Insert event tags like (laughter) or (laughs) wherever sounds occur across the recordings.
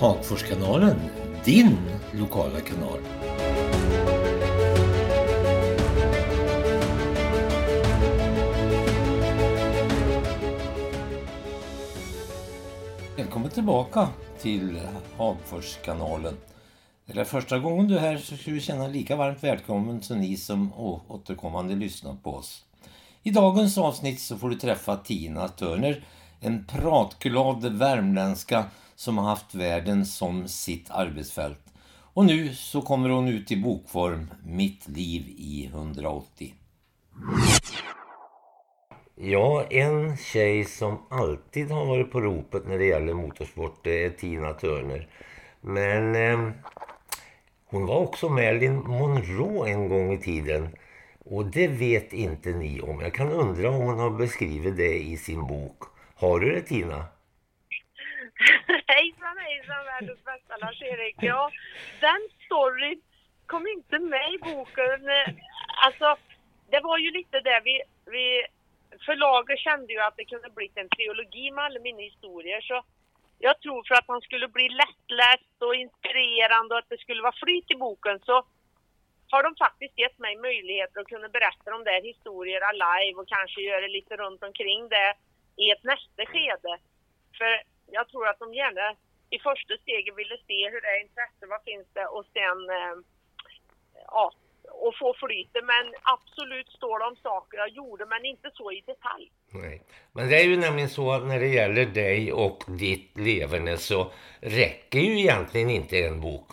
Hagforskanalen, din lokala kanal. Välkommen tillbaka till Hagforskanalen. Är det första gången du är här så ska du känna lika varmt välkommen som ni som återkommande lyssnar på oss. I dagens avsnitt så får du träffa Tina Törner, en pratglad värmländska som har haft världen som sitt arbetsfält. Och nu så kommer hon ut i bokform, Mitt liv i 180. Ja, en tjej som alltid har varit på ropet när det gäller motorsport det är Tina Turner. Men eh, hon var också Marilyn Monroe en gång i tiden. Och det vet inte ni om. Jag kan undra om hon har beskrivit det i sin bok. Har du det Tina? (laughs) hejsan världens bästa Lars-Erik. Ja, den storyn kom inte med i boken. Eh, alltså, det var ju lite det vi, vi förlaget kände ju att det kunde bli en trilogi med alla mina historier. Så jag tror för att han skulle bli lättläst och inspirerande och att det skulle vara flyt i boken så har de faktiskt gett mig möjligheter att kunna berätta de där historierna live och kanske göra lite runt omkring det i ett nästa skede. För jag tror att de gärna i första steget ville se hur det är intresse, vad finns det och sen eh, ja, och få flytet. Men absolut står det om saker jag gjorde, men inte så i detalj. Nej. Men det är ju nämligen så att när det gäller dig och ditt leverne så räcker ju egentligen inte en bok.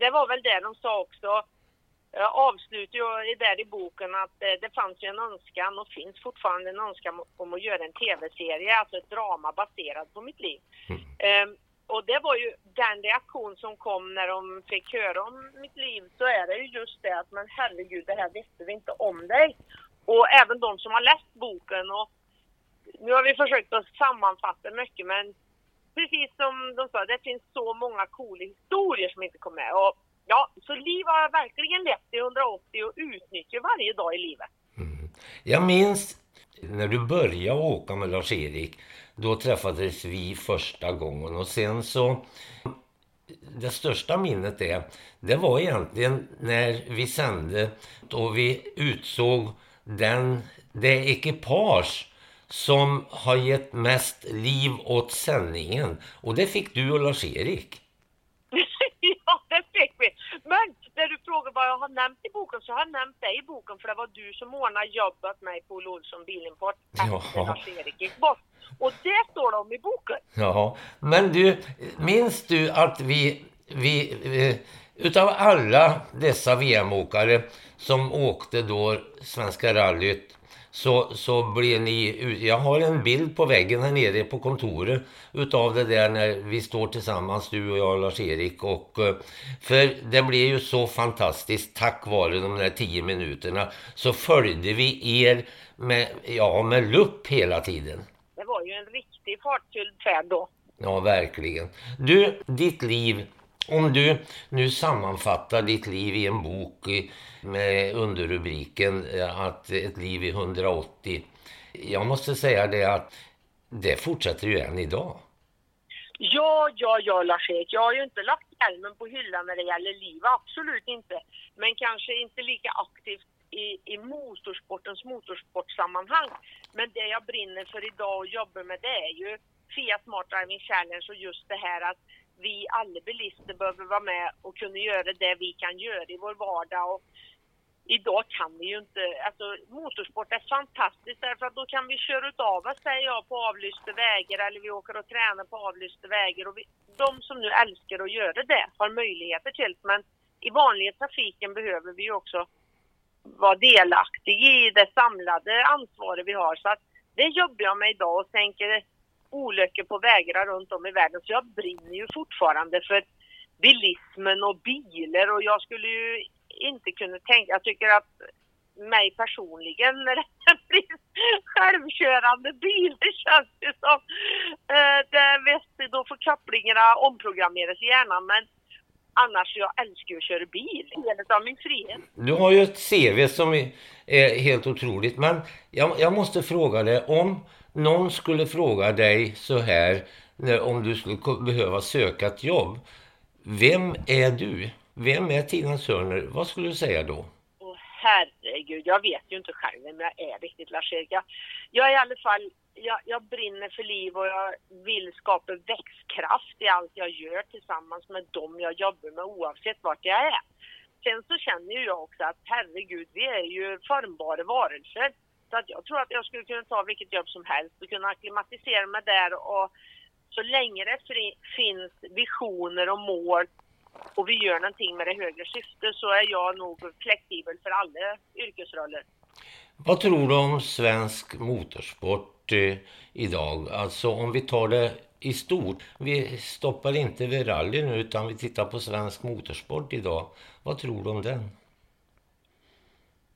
Det var väl det de sa också. Jag avslutar ju där i boken att eh, det fanns ju en önskan och finns fortfarande en önskan om att göra en tv-serie, alltså ett drama baserat på mitt liv. Mm. Och det var ju den reaktion som kom när de fick höra om mitt liv så är det ju just det att men herregud det här visste vi inte om dig. Och även de som har läst boken och nu har vi försökt att sammanfatta mycket men precis som de sa, det finns så många coola historier som inte kom med. Och ja, så liv har jag verkligen levt i 180 och utnyttjar varje dag i livet. Mm. Jag minns när du började åka med Lars-Erik då träffades vi första gången och sen så... Det största minnet är, det var egentligen när vi sände och vi utsåg den, det ekipage som har gett mest liv åt sändningen. Och det fick du och Lars-Erik. ja, det fick vi. Men när du frågar vad jag har nämnt i boken så har jag nämnt dig i boken för det var du som ordnade jobbet åt mig på Olle Olsson Bilimport efter Lars-Erik gick bort. Och det står om i boken. Ja, men du, minns du att vi, vi eh, utav alla dessa VM-åkare som åkte då Svenska rallyt så, så blev ni... Jag har en bild på väggen här nere på kontoret utav det där när vi står tillsammans, du och jag och Lars-Erik. Och, eh, för det blev ju så fantastiskt tack vare de där tio minuterna så följde vi er med, ja, med lupp hela tiden var ju en riktig fartfylld färd då. Ja, verkligen. Du, ditt liv, om du nu sammanfattar ditt liv i en bok med underrubriken eh, att ett liv i 180. Jag måste säga det att det fortsätter ju än idag. Ja, ja, ja Lars-Erik. Jag har ju inte lagt hjälmen på hyllan när det gäller liv, absolut inte. Men kanske inte lika aktivt i, i motorsportens motorsportsammanhang. Men det jag brinner för idag och jobbar med det är ju Fiat Smart Driving Challenge och just det här att vi alla bilister behöver vara med och kunna göra det vi kan göra i vår vardag. Och idag kan vi ju inte, alltså motorsport är fantastiskt därför att då kan vi köra av oss, säger jag, på avlysta vägar eller vi åker och tränar på avlysta vägar. Och vi, de som nu älskar att göra det har möjligheter till det. men i vanliga trafiken behöver vi ju också vara delaktig i det samlade ansvaret vi har. Så att det jobbar jag med idag och tänker olyckor på vägar runt om i världen. Så jag brinner ju fortfarande för bilismen och bilar och jag skulle ju inte kunna tänka, jag tycker att mig personligen när det (laughs) blir självkörande bilar känns det som, eh, det, visst, då får kopplingarna omprogrammeras i hjärnan men Annars, jag älskar ju att köra bil. Det är av min frihet. Du har ju ett CV som är helt otroligt. Men jag, jag måste fråga dig, om någon skulle fråga dig så här, om du skulle behöva söka ett jobb. Vem är du? Vem är Tina Sörner? Vad skulle du säga då? Åh herregud, jag vet ju inte själv vem jag är riktigt Lars-Erik. Jag, jag är i alla fall jag, jag, brinner för liv och jag vill skapa växtkraft i allt jag gör tillsammans med dem jag jobbar med oavsett vart jag är. Sen så känner ju jag också att herregud, vi är ju formbara varelser. Så att jag tror att jag skulle kunna ta vilket jobb som helst och kunna akklimatisera mig där och så länge det finns visioner och mål och vi gör någonting med det högre syftet så är jag nog flexibel för alla yrkesroller. Vad tror du om svensk motorsport eh, idag? Alltså om vi tar det i stort. Vi stoppar inte vid rally nu utan vi tittar på svensk motorsport idag. Vad tror du om den?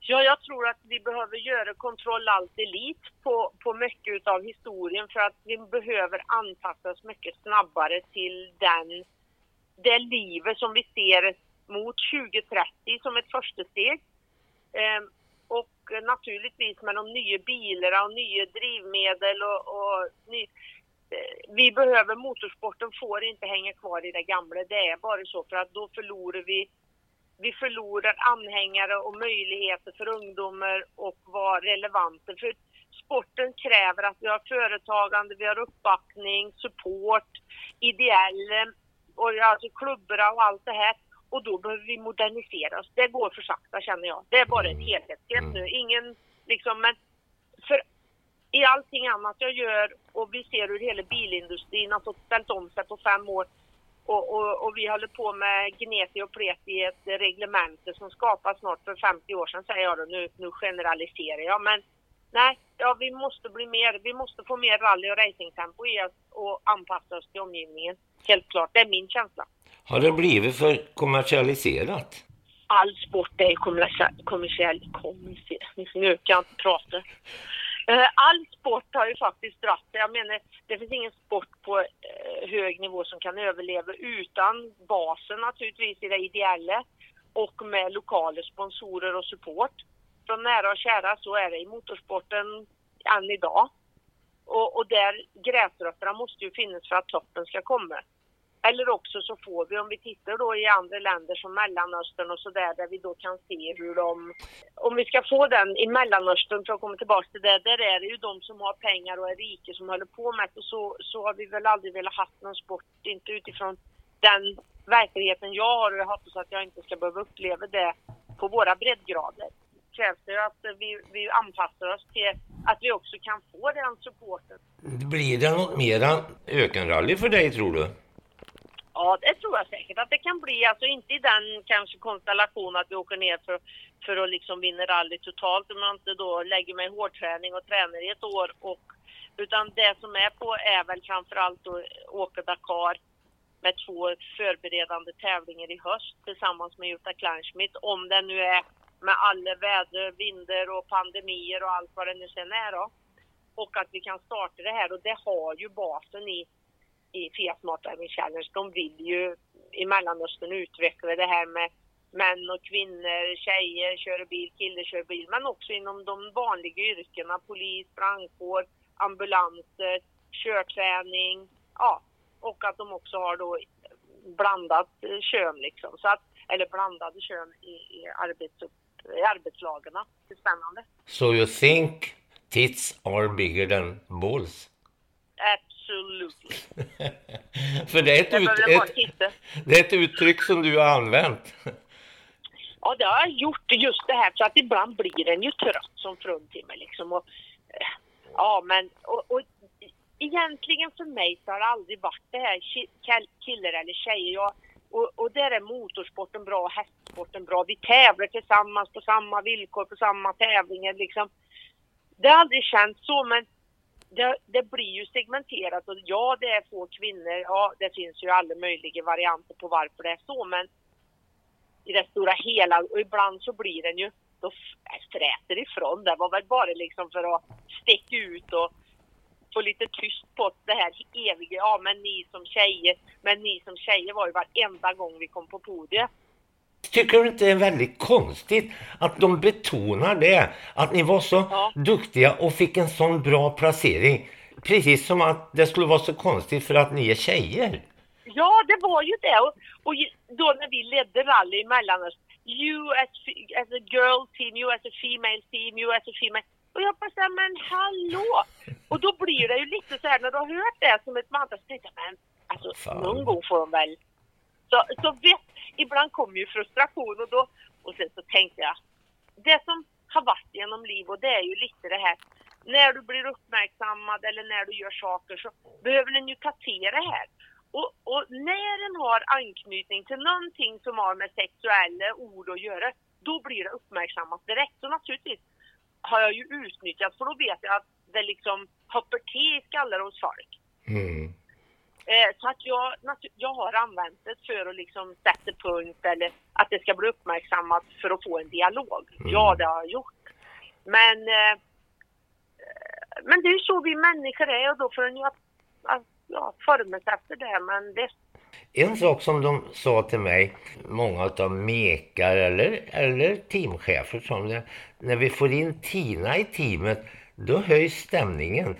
Ja, jag tror att vi behöver göra kontroll allt elit på, på mycket av historien för att vi behöver anpassa oss mycket snabbare till den, det livet som vi ser mot 2030 som ett första steg. Ehm, och naturligtvis med de nya bilarna och nya drivmedel och, och ny, eh, vi behöver, motorsporten får inte hänga kvar i det gamla. Det är bara så för att då förlorar vi vi förlorar anhängare och möjligheter för ungdomar och vara relevanta. För sporten kräver att vi har företagande, vi har uppbackning, support, ideella och alltså klubbar och allt det här. Och då behöver vi modernisera oss. Det går för sakta känner jag. Det är bara ett helhetsgrepp nu. Ingen liksom, men för i allting annat jag gör och vi ser hur hela bilindustrin har fått ställt om sig på fem år och, och, och, vi håller på med gneti och pleti i ett reglemente som skapas snart för 50 år sedan säger jag då. Nu, nu generaliserar jag men nej, ja vi måste bli mer, vi måste få mer rally och racingtempo i oss och anpassa oss till omgivningen. Helt klart, det är min känsla. Har det blivit för kommersialiserat? All sport är kommersiell, kommersiell, kommersiell, nu kan jag inte prata. Eh, all sport har ju faktiskt dratt Jag menar, det finns ingen sport på eh, hög nivå som kan överleva utan basen naturligtvis i det ideella och med lokala sponsorer och support. Från nära och kära så är det i motorsporten än idag. Och, och där gräsrötterna måste ju finnas för att toppen ska komma. Eller också så får vi, om vi tittar då i andra länder som Mellanöstern och sådär, där vi då kan se hur de... Om vi ska få den i Mellanöstern, för att komma tillbaka till det, där är det ju de som har pengar och är rika som håller på med det. Och så, så har vi väl aldrig velat ha någon sport, inte utifrån den verkligheten jag har och jag hoppas att jag inte ska behöva uppleva det på våra breddgrader. krävs det att vi, vi anpassar oss till att vi också kan få den supporten. Blir det något mera ökenrally för dig tror du? Ja, det tror jag säkert att det kan bli. Alltså inte i den kanske konstellation att vi åker ner för, för att liksom vinna rally totalt om jag inte då lägger mig i hårdträning och tränar i ett år. Och, utan det som är på är väl framförallt att åka Dakar med två förberedande tävlingar i höst tillsammans med Jutta Kleinschmidt. Om det nu är med alla väder, vindar och pandemier och allt vad det nu sen är då. Och att vi kan starta det här och det har ju basen i i Fiat Smart Driving Challenge, de vill ju i Mellanöstern utveckla det här med män och kvinnor, tjejer kör bil, killar kör bil, men också inom de vanliga yrkena, polis, brandkår, ambulanser, körträning, ja, och att de också har då blandat kön liksom, så att, eller blandade kön i, i, arbets, i arbetslagen. Det är spännande. So you think tits are bigger than balls? Absolutely. (laughs) För det är, ett, ut, ett, det är ett uttryck som du har använt. Ja, det har jag gjort just det här så att ibland blir den ju trött som fruntimmer liksom. Och, eh, ja, men och, och, egentligen för mig så har det aldrig varit det här killar eller tjejer. Jag, och, och där är motorsporten bra, hästsporten bra. Vi tävlar tillsammans på samma villkor, på samma tävlingar liksom. Det har aldrig känts så, men det, det, blir ju segmenterat och ja, det är få kvinnor. Ja, det finns ju alla möjliga varianter på varför det är så, men i det stora hela och ibland så blir den ju, då äh, fräter ifrån. Det var väl bara liksom för att sticka ut och få lite tyst på det här eviga, ja men ni som tjejer, men ni som tjejer var ju varenda gång vi kom på podiet. Tycker du inte det är väldigt konstigt att de betonar det? Att ni var så Ja. duktiga och fick en sån bra placering. Precis som att det skulle vara så konstigt för att ni är tjejer. Ja, det var ju det. Och, och då när vi ledde rally i Mellanöstern, you as, as a girl team, you as a female team, you as a female. Och jag bara såhär, men hallå! Och då blir det ju lite så här när du har hört det som ett mantra, så tänkte jag, men alltså Fan. någon gång får de väl... Så, så vet, ibland kommer ju frustration och då, och sen så tänkte jag, det som har varit genom liv och det är ju lite det här, när du blir uppmärksammad eller när du gör saker så behöver den ju ta till det här. Och, och när den har anknytning till någonting som har med sexuella ord att göra, då blir det uppmärksammat direkt. Och naturligtvis har jag ju utnyttjat, för då vet jag att det liksom hoppar till i skallar hos folk. Mm. Eh, så att jag, jag har använt det för att liksom sätta punkt eller att det ska bli uppmärksammat för att få en dialog. Mm. Ja, det har jag gjort. Men, eh, eh, men det är ju så vi människor är och då får en ju att, att, ja, formas efter det. Men det, En sak som de sa till mig, många av mekar eller, eller teamchefer som det, när vi får in Tina i teamet, då höjs stämningen.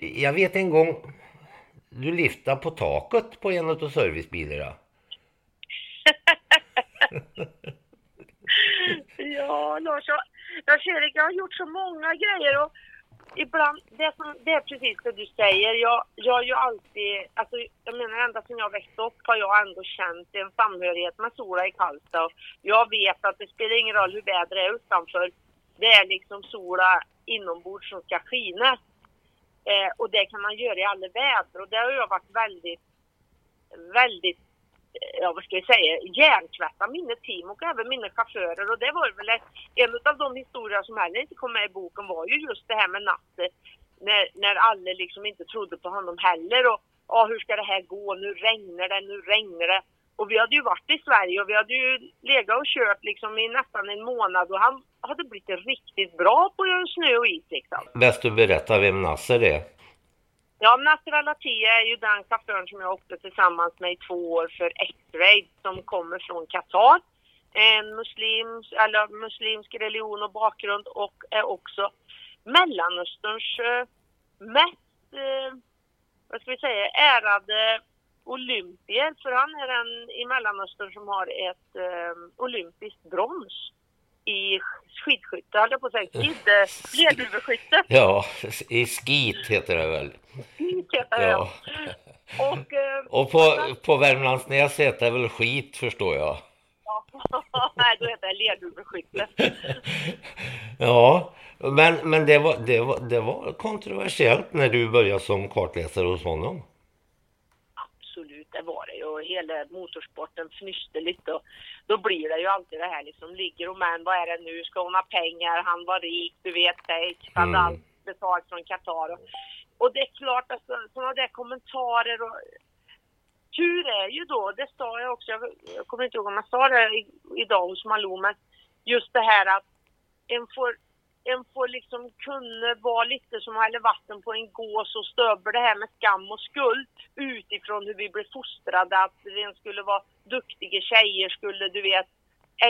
Jag vet en gång, du liftade på taket på en av servicebilarna. (laughs) Ja, Lars, jag, Lars-Erik, jag har gjort så många grejer och ibland, det, som, det är precis det du säger. Jag, jag har ju alltid, alltså jag menar ända sedan jag växte upp har jag ändå känt en samhörighet med Sola i Karlstad. Jag vet att det spelar ingen roll hur vädret är utanför. Det är liksom sola inombords som ska skina. Eh, och det kan man göra i alla väder och det har jag varit väldigt, väldigt eh, ja vad ska jag säga, hjärntvätta mina team och även mina chaufförer. Och det var väl ett, en av de historier som heller inte kom med i boken var ju just det här med natten. När, när alla liksom inte trodde på honom heller. Och ja, hur ska det här gå? Nu regnar det, nu regnar det. Och vi hade ju varit i Sverige och vi hade ju legat och kört liksom i nästan en månad och han hade blivit riktigt bra på att göra snö och is liksom. Bäst du berättar vem Nasser är. Ja, Nasser Al-Attiyah är ju den chauffören som jag åkte tillsammans med i två år för X-Raid som kommer från Qatar. En muslims, eller muslimsk religion och bakgrund och är också Mellanösterns eh, mest, eh, vad ska vi säga, ärade olympier. För han är den i Mellanöstern som har ett eh, olympiskt brons i skidskytte, höll jag på att säga, skid, (laughs) ledhuvudskytte. Ja, i skit heter det väl. Skit heter det. Ja. Och, eh, Och på, på Värmlandsnäs heter det väl skit förstår jag. ja, (laughs) nej, då heter det ledhuvudskytte. (laughs) Ja, men, men det, var, det, var, det var kontroversiellt när du började som kartläsare hos honom. Det var det ju. Och hela motorsporten fnyste lite. Och då blir det ju alltid det här liksom, ligger och men vad är det nu? Ska hon ha pengar? Han var rik, du vet, Page. Hade Mm. allt betalt från Qatar. Och, och det är klart, alltså, sådana där kommentarer och tur är ju då, det sa jag också, jag, jag kommer inte ihåg om jag sa det idag hos Malou, men just det här att en får, en får liksom kunna vara lite som att hälla vatten på en gås och stöber det här med skam och skuld utifrån hur vi blev fostrade, att en skulle vara duktiga tjejer, skulle du vet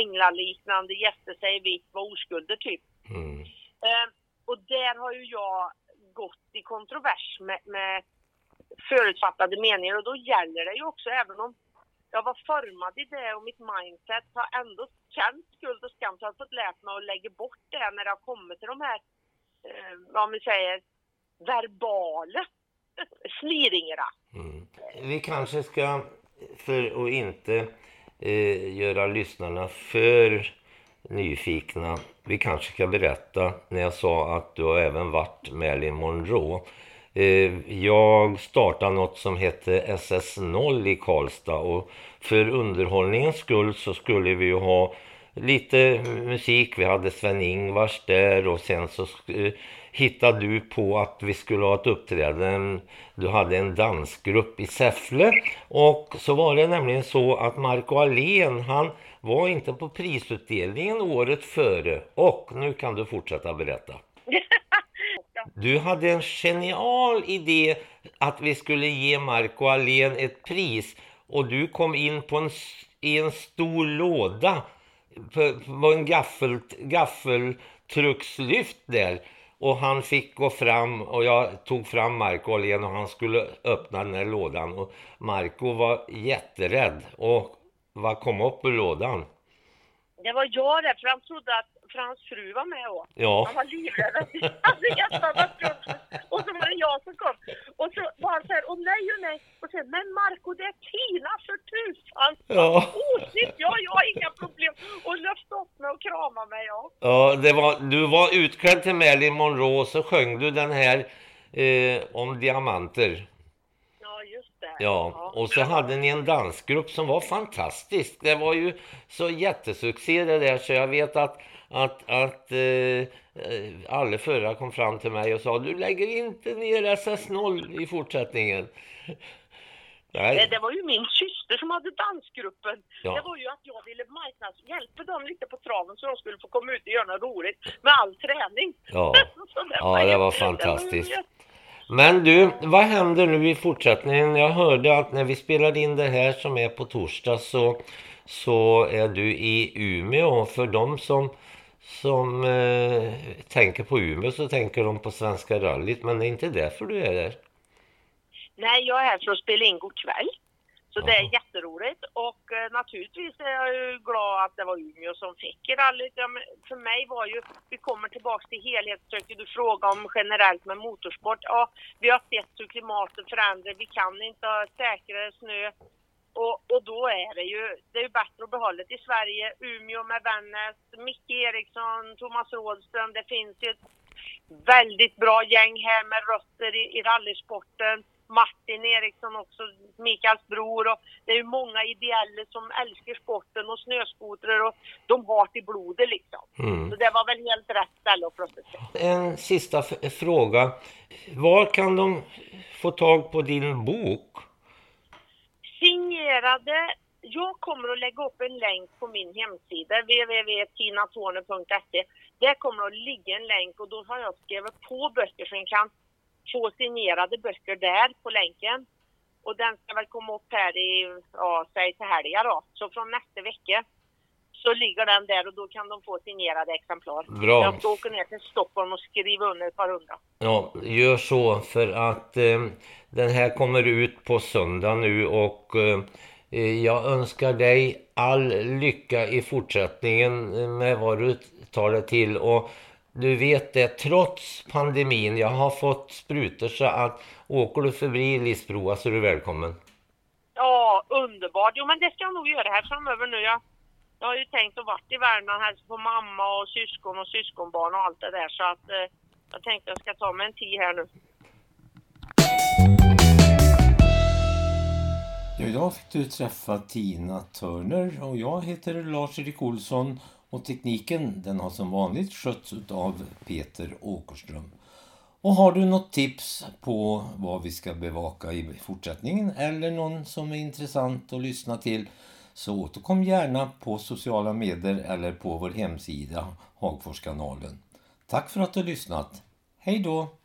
änglaliknande, gäste sig vitt, vara oskulder typ. Mm. Eh, och där har ju jag gått i kontrovers med, med förutfattade meningar och då gäller det ju också även om jag var formad i det och mitt mindset har ändå känt skuld och skam så jag har fått lärt mig att lägga bort det när det har kommit till de här, eh, vad man säger, verbala sliringarna. Mm. Vi kanske ska, för att inte eh, göra lyssnarna för nyfikna, vi kanske ska berätta när jag sa att du har även varit Marilyn Monroe. Eh, jag startade något som hette SS0 i Karlstad och för underhållningens skull så skulle vi ju ha lite musik. Vi hade Sven-Ingvars där och sen så eh, hittade du på att vi skulle ha ett uppträdande. Du hade en dansgrupp i Säffle och så var det nämligen så att Marco Alén han var inte på prisutdelningen året före och nu kan du fortsätta berätta. (laughs) du hade en genial idé att vi skulle ge Marco Allén ett pris och du kom in på en, i en stor låda på, på en gaffel, gaffeltruckslyft där. Och han fick gå fram och jag tog fram Marco Åhlén och han skulle öppna den här lådan. Och Marco var jätterädd. Och vad kom upp ur lådan? Det var jag rädd för han trodde att för hans fru var med också. Ja. Han var livrädd att vi (laughs) hade gästarna Och så var det jag som kom. Och så var han så här, åh nej, åh nej. Och sen, men Marco det är Tina för tusan. Ja. Osigt, ja, jag har inga problem. Och lyfte upp mig och kramade mig, ja. Ja, det var, du var utklädd till Marilyn Monroe så sjöng du den här eh, om diamanter. Ja, och så hade ni en dansgrupp som var fantastisk. Det var ju så jättesuccé det där så jag vet att att, att eh, alla förra kom fram till mig och sa du lägger inte ner SS0 i fortsättningen. (laughs) Nej. Det var ju min syster som hade dansgruppen. Ja. Det var ju att jag ville marknads hjälpa dem lite på traven så de skulle få komma ut och göra något roligt med all träning. Ja, (laughs) det ja det var fantastiskt. det var men du, vad händer nu i fortsättningen? Jag hörde att när vi spelade in det här som är på torsdag så, så är du i Umeå. För de som, som eh, tänker på Umeå så tänker de på Svenska rallyt. Men det är inte därför du är där. Nej, jag är här för att spela in god kväll. Så det är jätteroligt och eh, naturligtvis är jag ju glad att det var Umeå som fick rallyt. För mig var ju, vi kommer tillbaks till helhetssträcket du frågar om generellt med motorsport. Ja, vi har sett hur klimatet förändras, vi kan inte ha säkrare snö. Och, och då är det ju, det är ju bättre att behålla det i Sverige, Umeå med Vännäs, Micke Eriksson, Thomas Rådström. Det finns ju ett väldigt bra gäng här med rötter i, i rallysporten. Martin Eriksson också, Mikaels bror och det är ju många ideella som älskar sporten och snöskotrar och de har till blodet liksom. Mm. Så det var väl helt rätt ställe att flytta till. En sista fråga. Var kan de få tag på din bok? Signerade, jag kommer att lägga upp en länk på min hemsida www.tinatorne.se. Där kommer att ligga en länk och då har jag skrivit på böcker en kan få signerade böcker där på länken. Och den ska väl komma upp här i, ja, säg till helgen då. Så från nästa vecka så ligger den där och då kan de få signerade exemplar. Bra. Jag ska åka ner till Stockholm och skriva under ett par hundra. Ja, gör så för att eh, den här kommer ut på söndag nu och eh, eh, jag önskar dig all lycka i fortsättningen eh, med vad du tar det till och du vet det, trots pandemin, jag har fått sprutor så att åker du förbi Lisbroa så är du välkommen. Ja, underbart. Jo, men det ska jag nog göra här framöver nu. Jag, jag har ju tänkt att varit i Värmland, hälsa på mamma och syskon och syskonbarn och allt det där. Så att eh, jag tänkte jag ska ta mig en tid här nu. Idag fick du träffa Tina Turner och jag heter Lars-Erik Olsson och tekniken den har som vanligt skötts av Peter Åkerström. Och har du något tips på vad vi ska bevaka i fortsättningen eller någon som är intressant att lyssna till så återkom gärna på sociala medier eller på vår hemsida Hagforskanalen. Tack för att du har lyssnat. Hej då!